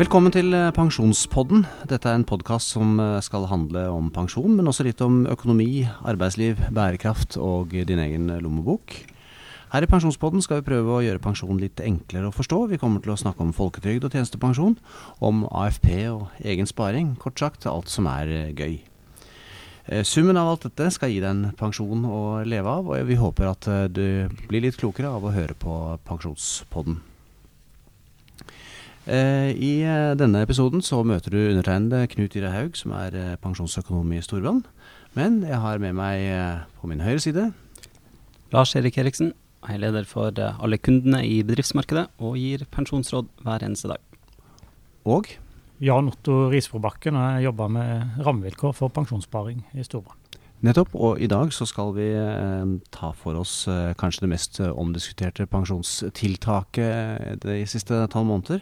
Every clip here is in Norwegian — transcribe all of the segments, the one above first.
Velkommen til eh, Pensjonspodden. Dette er en podkast som eh, skal handle om pensjon, men også litt om økonomi, arbeidsliv, bærekraft og din egen lommebok. Her i Pensjonspodden skal vi prøve å gjøre pensjon litt enklere å forstå. Vi kommer til å snakke om folketrygd og tjenestepensjon, om AFP og egen sparing. Kort sagt alt som er eh, gøy. Summen av alt dette skal gi deg en pensjon å leve av, og vi håper at du blir litt klokere av å høre på Pensjonspodden. Eh, I eh, denne episoden så møter du undertegnede Knut Ire Haug, som er eh, pensjonsøkonom i Storbrann. Men jeg har med meg på min høyre side Lars Erik Eriksen. Jeg er leder for alle kundene i bedriftsmarkedet og gir pensjonsråd hver eneste dag. Og Jan Otto Risbrobakken, og jeg jobber med rammevilkår for pensjonssparing i Storbrann. Nettopp, og i dag så skal vi eh, ta for oss eh, kanskje det mest eh, omdiskuterte pensjonstiltaket de siste tolv måneder.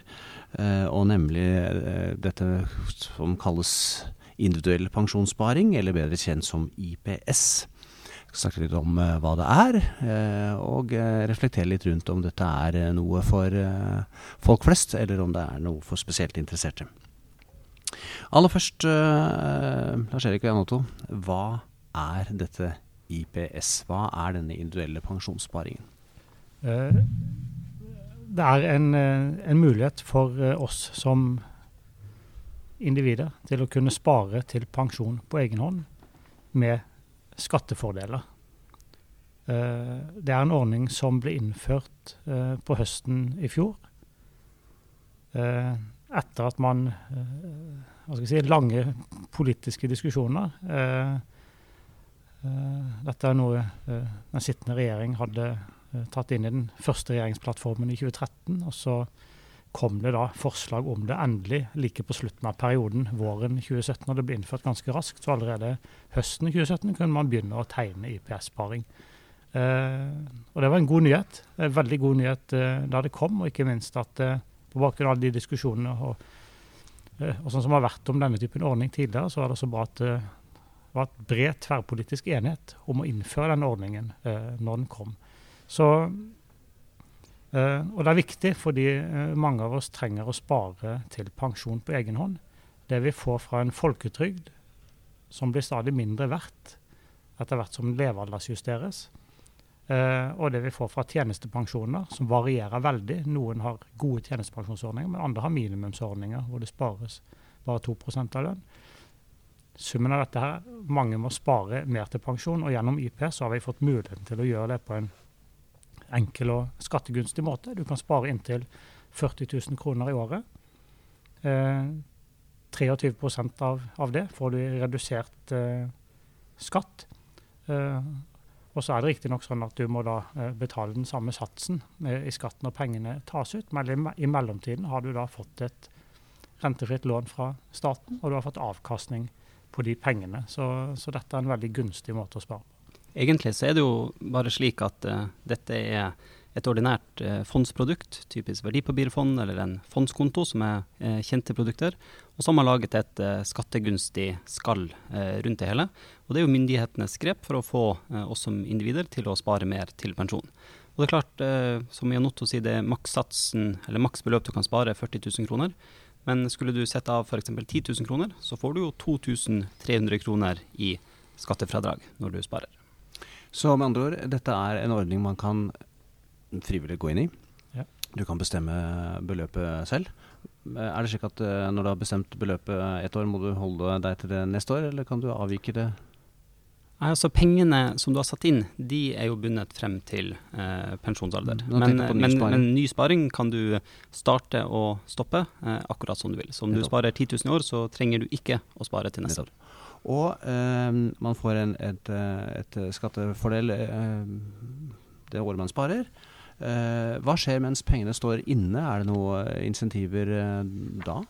Og nemlig dette som kalles individuell pensjonssparing, eller bedre kjent som IPS. Jeg skal snakke litt om hva det er, og reflektere litt rundt om dette er noe for folk flest, eller om det er noe for spesielt interesserte. Aller først, Lars Erik og Jan Otto, hva er dette IPS? Hva er denne individuelle pensjonssparingen? Uh, det er en, eh, en mulighet for eh, oss som individer til å kunne spare til pensjon på egen hånd med skattefordeler. Det er en ordning som ble innført på høsten i fjor. Etter at man hva skal jeg si, lange politiske diskusjoner Eh, dette er noe eh, den sittende regjering hadde eh, tatt inn i den første regjeringsplattformen i 2013. Og så kom det da forslag om det endelig like på slutten av perioden våren 2017. Og det ble innført ganske raskt, så allerede høsten 2017 kunne man begynne å tegne IPS-sparing. Eh, og det var en god nyhet. En veldig god nyhet eh, da det kom, og ikke minst at eh, på bakgrunn av alle de diskusjonene og, og sånn som har vært om denne typen ordning tidligere, så er det så bra at var et bred tverrpolitisk enighet om å innføre den ordningen eh, når den kom. Så, eh, og det er viktig fordi eh, mange av oss trenger å spare til pensjon på egen hånd. Det vi får fra en folketrygd som blir stadig mindre verdt etter hvert som levealdersjusteres, eh, og det vi får fra tjenestepensjoner, som varierer veldig. Noen har gode tjenestepensjonsordninger, men andre har minimumsordninger hvor det spares bare 2 av lønn summen av dette her, mange må spare mer til pensjon. Og gjennom IPS har vi fått muligheten til å gjøre det på en enkel og skattegunstig måte. Du kan spare inntil 40 000 kroner i året. Uh, 23% av, av det får du i redusert uh, skatt. Eh, og så er det riktignok sånn at du må da eh, betale den samme satsen i skatt når pengene tas ut, men i mellomtiden har du da fått et rentefritt lån fra staten, og du har fått avkastning på de pengene. Så, så, dette er en veldig gunstig måte å spare på. Egentlig så er det jo bare slik at uh, dette er et ordinært eh, fondsprodukt, typisk verdipapirfond eller en fondskonto, som er eh, kjente produkter. Og så har man laget et skattegunstig skall rundt det hele. Og det er jo myndighetenes grep for å få oss som individer til å spare mer til pensjon. Og det er klart, som Jan Otto sier, det er makssatsen, eller maksbeløp du kan spare, 40 000 kroner. Men skulle du sette av f.eks. 10 000 kroner, så får du jo 2300 kroner i skattefradrag når du sparer. Så med andre ord, dette er en ordning man kan frivillig gå inn i. Ja. Du kan bestemme beløpet selv. Er det slik at eh, når du har bestemt beløpet ett år, må du holde deg til det neste år, eller kan du avvike det Nei, altså Pengene som du har satt inn, de er jo bundet frem til eh, pensjonsalder. Mm, men, men, men, ny sparing kan du starte og stoppe eh, akkurat som du vil. Så om du sparer 10 000 i år, så trenger du ikke å spare til neste år. Og eh, man får en, et, eh, et, skattefordel eh, det året man sparer. Eh, hva skjer mens pengene står inne? Er det noen insentiver da?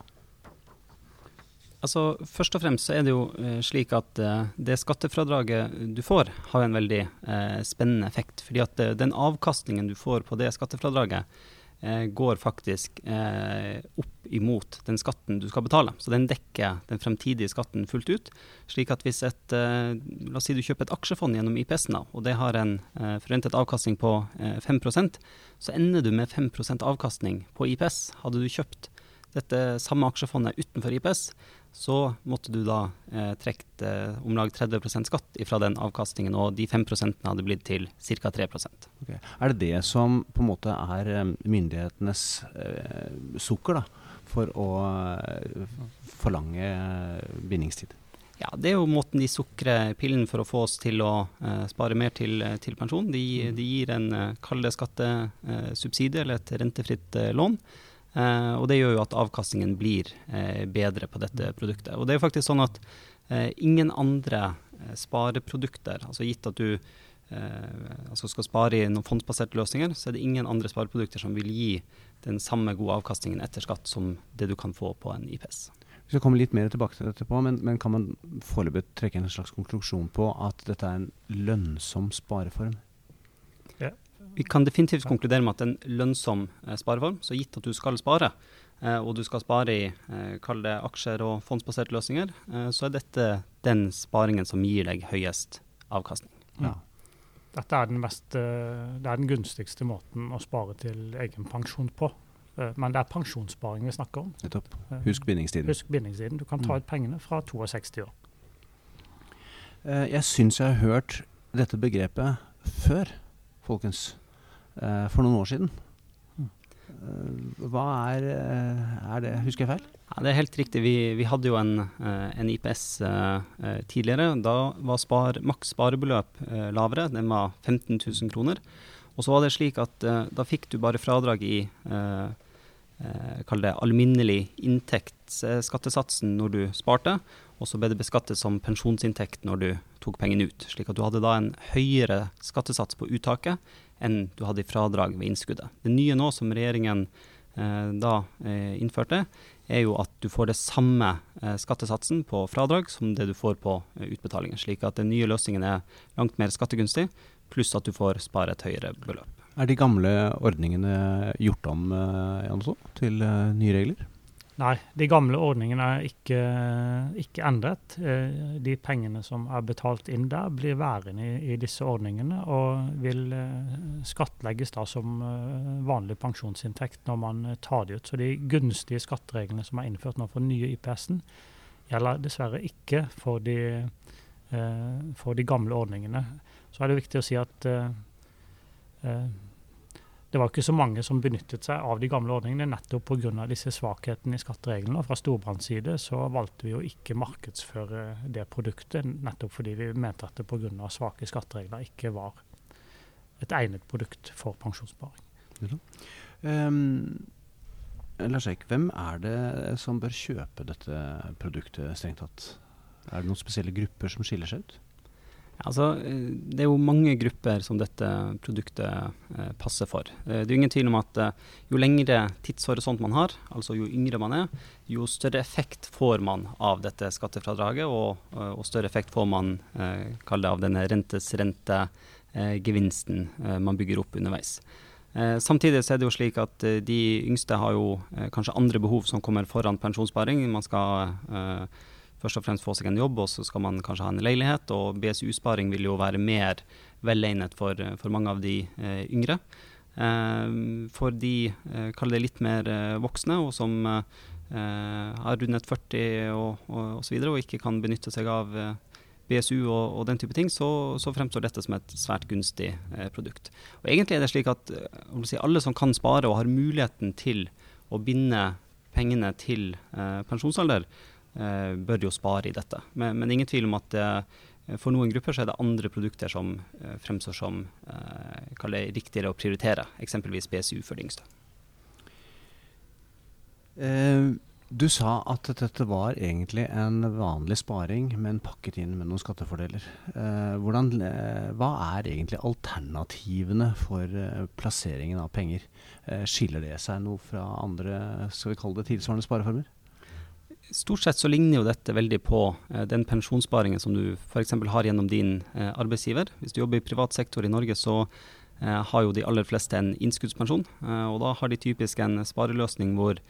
Altså, Først og fremst så er det jo eh, slik at eh, det skattefradraget du får, har en veldig eh, spennende effekt. fordi at eh, den avkastningen du får på det skattefradraget, eh, går faktisk eh, opp imot den skatten du skal betale. Så den dekker den fremtidige skatten fullt ut. Slik at hvis et eh, La oss si du kjøper et aksjefond gjennom IPS-en, og det har en eh, forventet avkastning på 5% så ender du med 5% avkastning på IPS. Hadde du kjøpt dette samme aksjefondet utenfor IPS, så måtte du da eh, trukket eh, om lag 30% skatt fra den avkastningen, og de 5% hadde blitt til ca. 3 okay. Er det det som på en måte er eh, myndighetenes eh, sukker da, for å eh, forlange eh, bindingstid? Ja, Det er jo måten de sukrer pillen for å få oss til å spare mer til, til pensjon. De, mm. de, gir en uh, kall det skattesubsidie, eller et rentefritt lån. Uh, og det gjør jo at avkastningen blir uh, bedre på dette produktet. Og det er jo faktisk sånn at uh, ingen andre spareprodukter, altså gitt at du altså skal spare i noen fondsbaserte løsninger, så er det ingen andre spareprodukter som vil gi den samme gode avkastningen etter skatt som det du kan få på en IPS. Vi skal komme litt mer tilbake til dette, på, men, men kan man foreløpig trekke en slags konklusjon på at dette er en lønnsom spareform? Vi kan definitivt konkludere med at en lønnsom eh, spareform. Så gitt at du skal spare, eh, og du skal spare i eh, kall det aksjer og fondsbaserte løsninger, eh, så er dette den sparingen som gir deg høyest avkastning. Ja. Dette er den, mest, eh, det er den gunstigste måten å spare til egen pensjon på. Eh, men det er pensjonssparing vi snakker om. Nettopp. Husk bindingstiden. Husk bindingstiden. Du kan ta mm. ut pengene fra 62 år. Jeg syns jeg har hørt dette begrepet før, folkens. Eh, for noen år siden. Eh, hva er, eh, er det? Husker jeg feil? Ja, det er helt riktig. Vi, vi hadde jo en, en IPS tidligere. Da var spar, maks sparebeløp lavere. Den var 15 000 kroner. Og så var det slik at da fikk du bare fradrag i kall det alminnelig inntektsskattesatsen når du sparte, og så ble det beskattet som pensjonsinntekt når du tok pengene ut. Slik at du hadde da en høyere skattesats på uttaket enn du hadde i fradrag ved innskuddet. Det nye nå som regjeringen eh, da eh, innførte, er jo at du får det samme eh, skattesatsen på fradrag som det du får på eh, utbetalinger. Slik at den nye løsningen er langt mer skattegunstig, pluss at du får spare et høyere beløp. Er de gamle ordningene gjort om eh, til eh, nye regler? Nei, de gamle ordningene er ikke, ikke, endret. Eh, de pengene som er betalt inn der, blir værende i, i disse ordningene og vil eh, skattlegges da som eh, vanlig pensjonsinntekt når man tar de ut. Så de gunstige skattereglene som er innført nå for den nye IPS-en, gjelder dessverre ikke for de, for de, gamle ordningene. Så er det viktig å si at det var ikke så mange som benyttet seg av de gamle ordningene, nettopp pga. disse svakhetene i skattereglene. Og fra Storbrands side så valgte vi å ikke markedsføre det produktet, nettopp fordi vi mente at det pga. svake skatteregler ikke var et egnet produkt for pensjonssparing. Um, Lars Eik, hvem er det som bør kjøpe dette produktet strengt tatt? Er det noen spesielle grupper som skiller seg ut? Altså, eh, det er jo mange grupper som dette produktet eh, passer for. Eh, det er ingen tvil om at eh, jo lengre tidshorisont man har, altså jo yngre man er, jo større effekt får man av dette skattefradraget, og, eh, og større effekt får man eh, det av denne rentes rentegevinsten man bygger opp underveis. samtidig så er det jo slik at de yngste har jo kanskje andre behov som kommer foran pensjonssparing. Man skal først og fremst få seg en jobb, og så skal man kanskje ha en leilighet. Og BSU-sparing vil jo være mer velegnet for, for mange av de eh, yngre. Eh, for de, eh, kall det litt mer eh, voksne, og som eh, har rundet 40 og, og, og, så videre, og ikke kan benytte seg av eh, BSU og, og, den type ting, så, så, fremstår dette som et svært gunstig produkt. Og Egentlig er det slik at si, alle som kan spare og har muligheten til å binde pengene til pensjonsalder, bør jo spare i dette. Men, men ingen tvil om at eh, for noen grupper så er det andre produkter som eh, fremstår som det riktigere å prioritere, eksempelvis BSU for de yngste. du sa at dette var egentlig en vanlig sparing, men pakket inn med noen skattefordeler. hvordan, hva er egentlig alternativene for plasseringen av penger? skiller det seg noe fra andre skal vi kalle det tilsvarende spareformer? Stort sett så ligner jo dette veldig på eh, den pensjonssparingen som du f.eks. har gjennom din eh, arbeidsgiver. Hvis du jobber i privat sektor i Norge, så har jo de aller fleste en innskuddspensjon. og da har de typisk en spareløsning hvor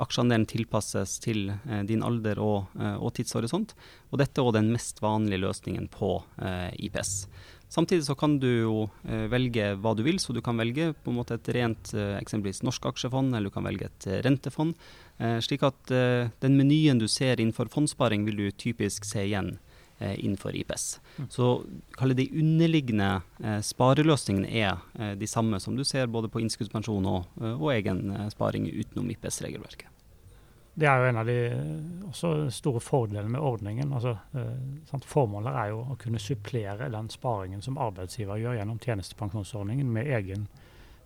aksjeandelen tilpasses til din alder og, og, tidshorisont. Og dette er også den mest vanlige løsningen på IPS. Samtidig så kan du jo eh, velge hva du vil, så du kan velge på en måte et rent eh, eksempelvis norsk aksjefond, eller du kan velge et eh, rentefond. Eh, slik at eh, den menyen du ser innenfor fondssparing, vil du typisk se igjen eh, innenfor IPS. Mm. Så de underliggende spareløsningene er de samme som du ser både på innskuddspensjon og, og egen sparing utenom IPS-regelverket. Det er jo en av de store fordelene med ordningen. Altså, formålet er jo å kunne supplere den sparingen som arbeidsgiver gjør gjennom tjenestepensjonsordningen med egen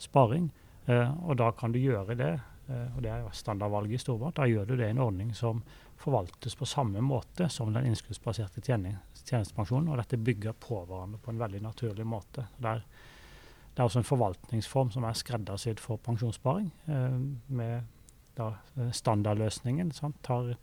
sparing. Eh, og da kan du gjøre det, og det er jo standardvalget i Storbritannia. da gjør du det i en ordning som forvaltes på samme måte som den innskuddsbaserte tjenestepensjonen. Og dette bygger på hverandre på en veldig naturlig måte. Der, det er også en forvaltningsform som er skreddersydd for pensjonssparing. Eh, med da, eh, standardløsningen. Sant? Tar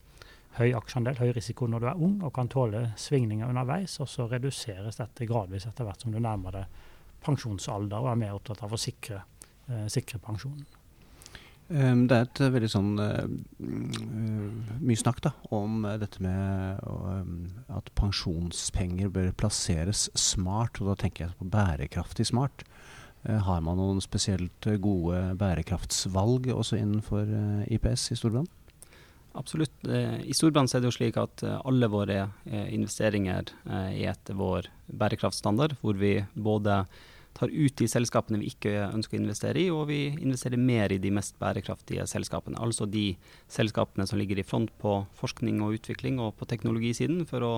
høy aksjeandel, høy risiko når du er ung og kan tåle svingninger underveis. Og så reduseres dette gradvis etter hvert som du nærmer deg pensjonsalder og er mer opptatt av å sikre, eh, sikre pensjonen. Um, det er et uh, veldig sånn uh, mye snakk da, om dette med um, at pensjonspenger bør plasseres smart. Og da tenker jeg på bærekraftig smart. Eh, har man noen spesielt eh, gode bærekraftsvalg også innenfor eh, IPS i Storbrann? Absolutt. I Storbrann er det jo slik at alle våre investeringer er etter vår bærekraftstandard, hvor vi både tar ut de selskapene vi ikke ønsker å investere i, og vi investerer mer i de mest bærekraftige selskapene. Altså de selskapene som ligger i front på forskning og utvikling og på teknologisiden, for å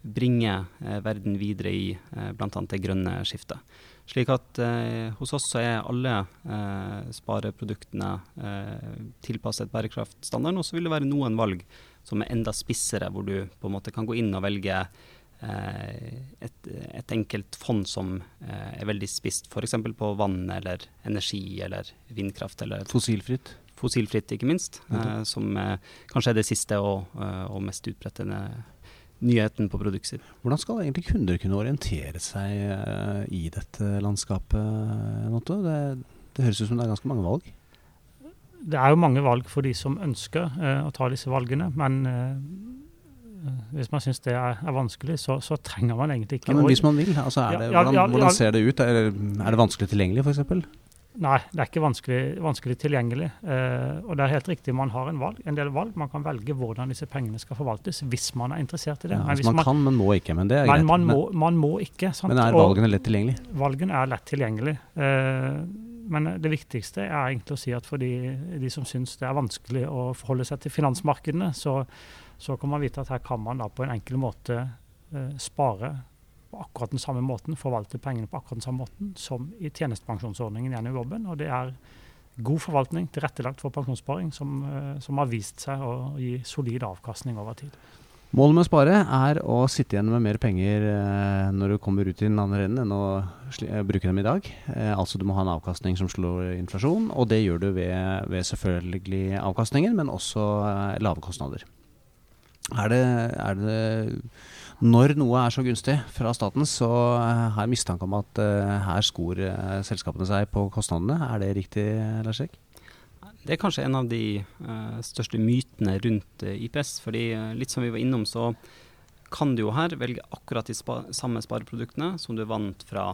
bringe eh, verden videre i eh, bl.a. det grønne skiftet. Slik at eh, hos oss så er alle eh, spareproduktene eh, tilpasset bærekraftstandarden, og så vil det være noen valg som er enda spissere, hvor du på en måte kan gå inn og velge et, et, enkelt fond som er veldig spist f.eks. på vann eller energi eller vindkraft. Eller fossilfritt? Fossilfritt, ikke minst. Okay. som kanskje er det siste og, og mest utbredte nyheten på produktsiden. Hvordan skal egentlig kunder kunne orientere seg i dette landskapet, Notto? Det, det, høres ut som det er ganske mange valg? Det er jo mange valg for de som ønsker eh, å ta disse valgene, men uh, hvis man syns det er, er vanskelig, så, så, trenger man egentlig ikke ja, Men hvis man vil, altså det, ja, ja, hvordan, hvordan, ser det ut? Er, er det vanskelig tilgjengelig, f.eks.? Nei, det er ikke vanskelig, vanskelig tilgjengelig. Eh, og det er helt riktig, man har en, valg, en, del valg. Man kan velge hvordan disse pengene skal forvaltes, hvis man er interessert i det. Ja, altså man, man, kan, men må ikke. Men det er greit. Man må, man må ikke. Sant? Men er valgene lett tilgjengelig? Valgene er lett tilgjengelig. Eh, men det viktigste er egentlig å si at for de, de som syns det er vanskelig å forholde seg til finansmarkedene, så, så kan man vite at her kan man da på en enkel måte eh, spare på akkurat den samme måten, forvalte pengene på akkurat den samme måten som i tjenestepensjonsordningen gjennom jobben. Og det er god forvaltning tilrettelagt for pensjonssparing som, uh, som, har vist seg å gi solid avkastning over tid. Målet med å spare er å sitte igjen med mer penger eh, når du kommer ut i den andre enden enn å eh, bruke dem i dag. Eh, altså du må ha en avkastning som slår inflasjon, og det gjør du ved, ved selvfølgelig avkastningen, men også eh, lave kostnader. Er det, er det når noe er så gunstig fra staten, så eh, har jeg mistanke om at uh, her skor selskapene seg på kostnadene. Er det riktig, Lars Erik? Det er kanskje en av de uh, største mytene rundt IPS. fordi litt som vi var innom, så kan du jo her velge akkurat de spa samme spareproduktene som du vant fra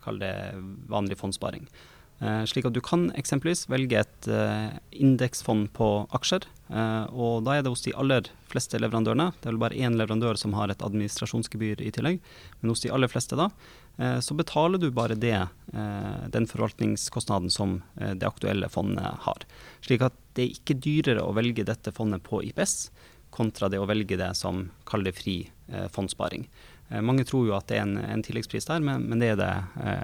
kall det vanlig fondssparing. Eh, slik at du kan eksempelvis velge et eh, indeksfond på aksjer. Eh, og da er det hos de aller fleste leverandørene. Det er vel bare én leverandør som har et administrasjonsgebyr i tillegg. Men hos de aller fleste da, så betaler du bare det, den forvaltningskostnaden som det aktuelle fondet har. Slik at det er ikke dyrere å velge dette fondet på IPS kontra det å velge det som kaller det fri fondssparing. mange tror jo at det er en, en tilleggspris der, men, men, det er det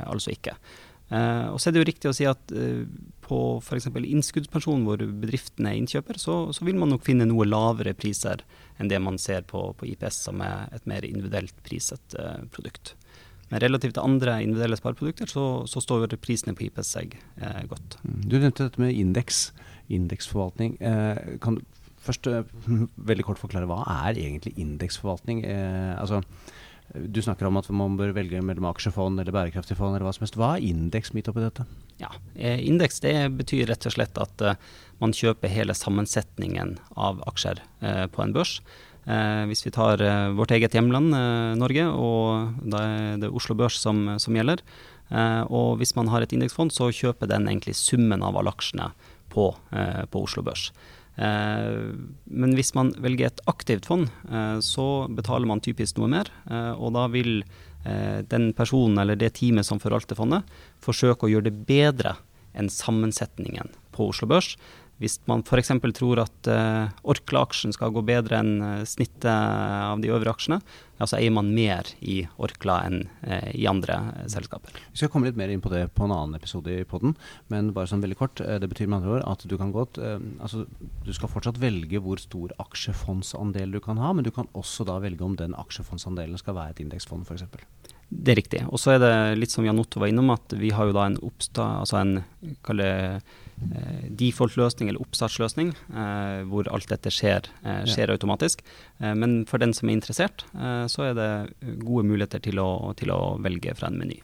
altså ikke. Uh, og så er det jo riktig å si at uh, på f.eks. innskuddspensjon, hvor bedriften er innkjøper, så, så, vil man nok finne noe lavere priser enn det man ser på, på IPS, som er et mer individuelt priset uh, produkt. Men relativt til andre individuelle spareprodukter, så, så står prisene på IPS seg godt. Mm. Du nevnte dette med indeks, indeksforvaltning. kan du først veldig kort forklare hva er egentlig indeksforvaltning? altså Du snakker om at man bør velge mellom aksjefond eller bærekraftig fond eller hva som helst. Hva er indeks midt oppi dette? Ja, eh, Indeks det betyr rett og slett at uh, man kjøper hele sammensetningen av aksjer uh, på en børs. Uh, hvis vi tar vårt eget hjemland, Norge, og da er det Oslo Børs som, som gjelder. og hvis man har et indeksfond, så kjøper den egentlig summen av alle aksjene på, på Oslo Børs. Eh, men hvis man velger et aktivt fond, eh, så betaler man typisk noe mer. Eh, og da vil den personen eller det teamet som forvalter fondet, forsøke å gjøre det bedre enn sammensetningen på Oslo Børs. Hvis man f.eks. tror at uh, Orkla-aksjen skal gå bedre enn uh, snittet av de øvrige aksjene, ja, så eier man mer i Orkla enn uh, i andre selskaper. Vi skal komme litt mer inn på det på en annen episode i poden, men bare sånn veldig kort. det betyr med andre ord at du kan godt altså, Du skal fortsatt velge hvor stor aksjefondsandel du kan ha, men du kan også da velge om den aksjefondsandelen skal være et indeksfond f.eks. Det er riktig. Og så er det litt som Jan Otto var innom, at vi har jo da en oppstad, altså en kaller eh, default-løsning eller oppstartsløsning, eh, hvor alt dette skjer, eh, skjer ja. automatisk. Eh, men for den som er interessert, eh, så er det gode muligheter til å, til å, velge fra en meny.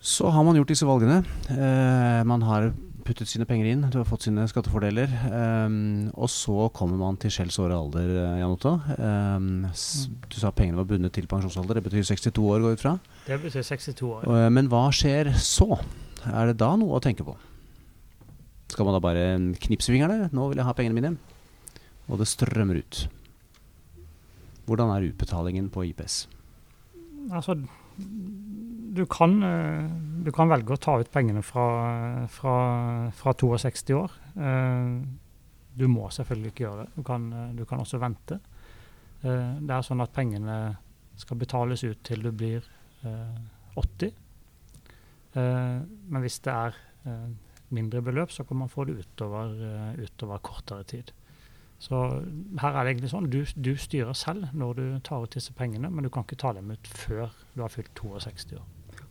Så har man gjort disse valgene. Eh, man har puttet sine penger inn, du har fått sine skattefordeler. Um, og så kommer man til skjells åre alder, Jan Otto. Um, du sa pengene var bundet til pensjonsalder. Det betyr 62 år, går ut fra? Det betyr 62 år. Uh, men hva skjer så? Er det da noe å tenke på? Skal man da bare knipse fingrene? Nå vil jeg ha pengene mine. Og det strømmer ut. Hvordan er utbetalingen på IPS? Altså, du kan, eh, du kan velge å ta ut pengene fra, fra, fra 62 år. Eh, du må selvfølgelig ikke gjøre det. Du kan, du kan også vente. Eh, det er sånn at pengene skal betales ut til du blir 80. Men hvis det er mindre beløp, så kan man få det utover, utover kortere tid. Så her er det egentlig sånn, du, du, styrer selv når du tar ut disse pengene, men du kan ikke ta dem ut før du har fylt 62 år.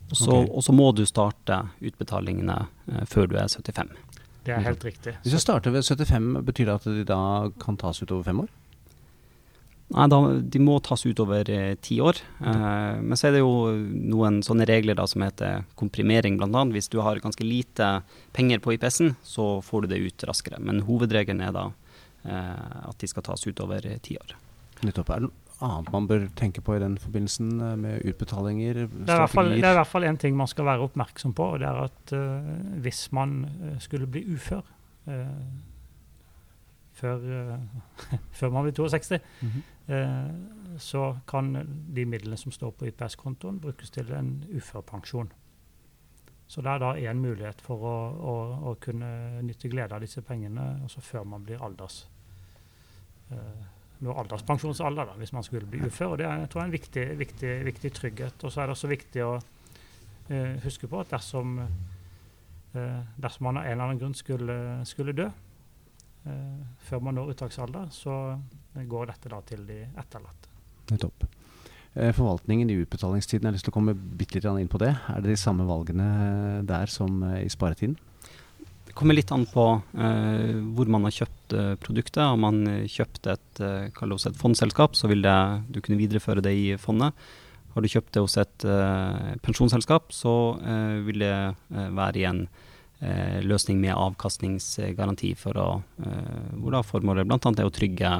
Og så, okay. og så må du starte utbetalingene uh, før du er 75. Det er helt riktig. Hvis jeg starter ved 75, betyr det at de da kan tas ut over fem år? Nei, da, De må tas ut over eh, ti år. Eh, men så er det jo noen sånne regler da, som heter komprimering, bl.a. Hvis du har ganske lite penger på IPS-en, så får du det ut raskere. Men hovedregelen er da eh, at de skal tas ut over eh, ti år. Nettopp. Er det annet man bør tenke på i den forbindelsen, eh, med utbetalinger, det er, fall, det er i hvert fall én ting man skal være oppmerksom på, og det er at uh, hvis man skulle bli ufør før, før, man blir 62, mm -hmm. Eh, så kan de midlene som står på IPS-kontoen, brukes til en uførpensjon. Så det er da én mulighet for å, å, å, kunne nytte glede av disse pengene også før man blir alders uh, når alderspensjonsalder, da, hvis man skulle bli ufør. og Det er, jeg tror jeg, en viktig, viktig, viktig trygghet. Og så er det også viktig å eh, huske på at dersom, eh, dersom man av en eller annen grunn skulle, skulle dø før man når uttaksalder, så går dette da til de etterlatte. Nettopp. Eh, forvaltningen i utbetalingstiden, jeg har lyst til å komme litt inn på det. Er det de samme valgene der som eh, i sparetiden? Kommer litt an på uh, hvor man har kjøpt uh, produktet. Har man kjøpt et, uh, et fondsselskap, så vil det, du kunne videreføre det i fondet. Har du kjøpt det hos et pensjonsselskap, så vil det være i en løsning med avkastningsgaranti, for å, hvor da formålet bl.a. er å trygge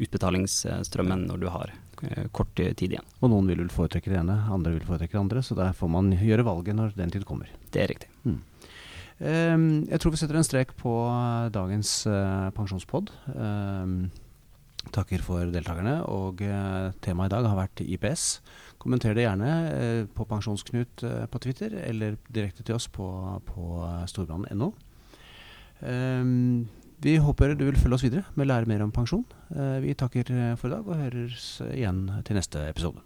utbetalingsstrømmen når du har eh, kort tid igjen. Og noen vil vel foretrekke det ene, andre vil foretrekke det andre, så der får man gjøre valget når den tid kommer. Det er riktig. Mm. Um, jeg tror vi setter en strek på dagens uh, pensjonspod. Um, takker for deltakerne, og uh, temaet i dag har vært IPS. Kommenter det gjerne på Pensjonsknut på Twitter, eller direkte til oss på, på storbrannen.no. Um, vi håper du vil følge oss videre med å lære mer om pensjon. Eh, vi takker for i dag og høres igjen til neste episode.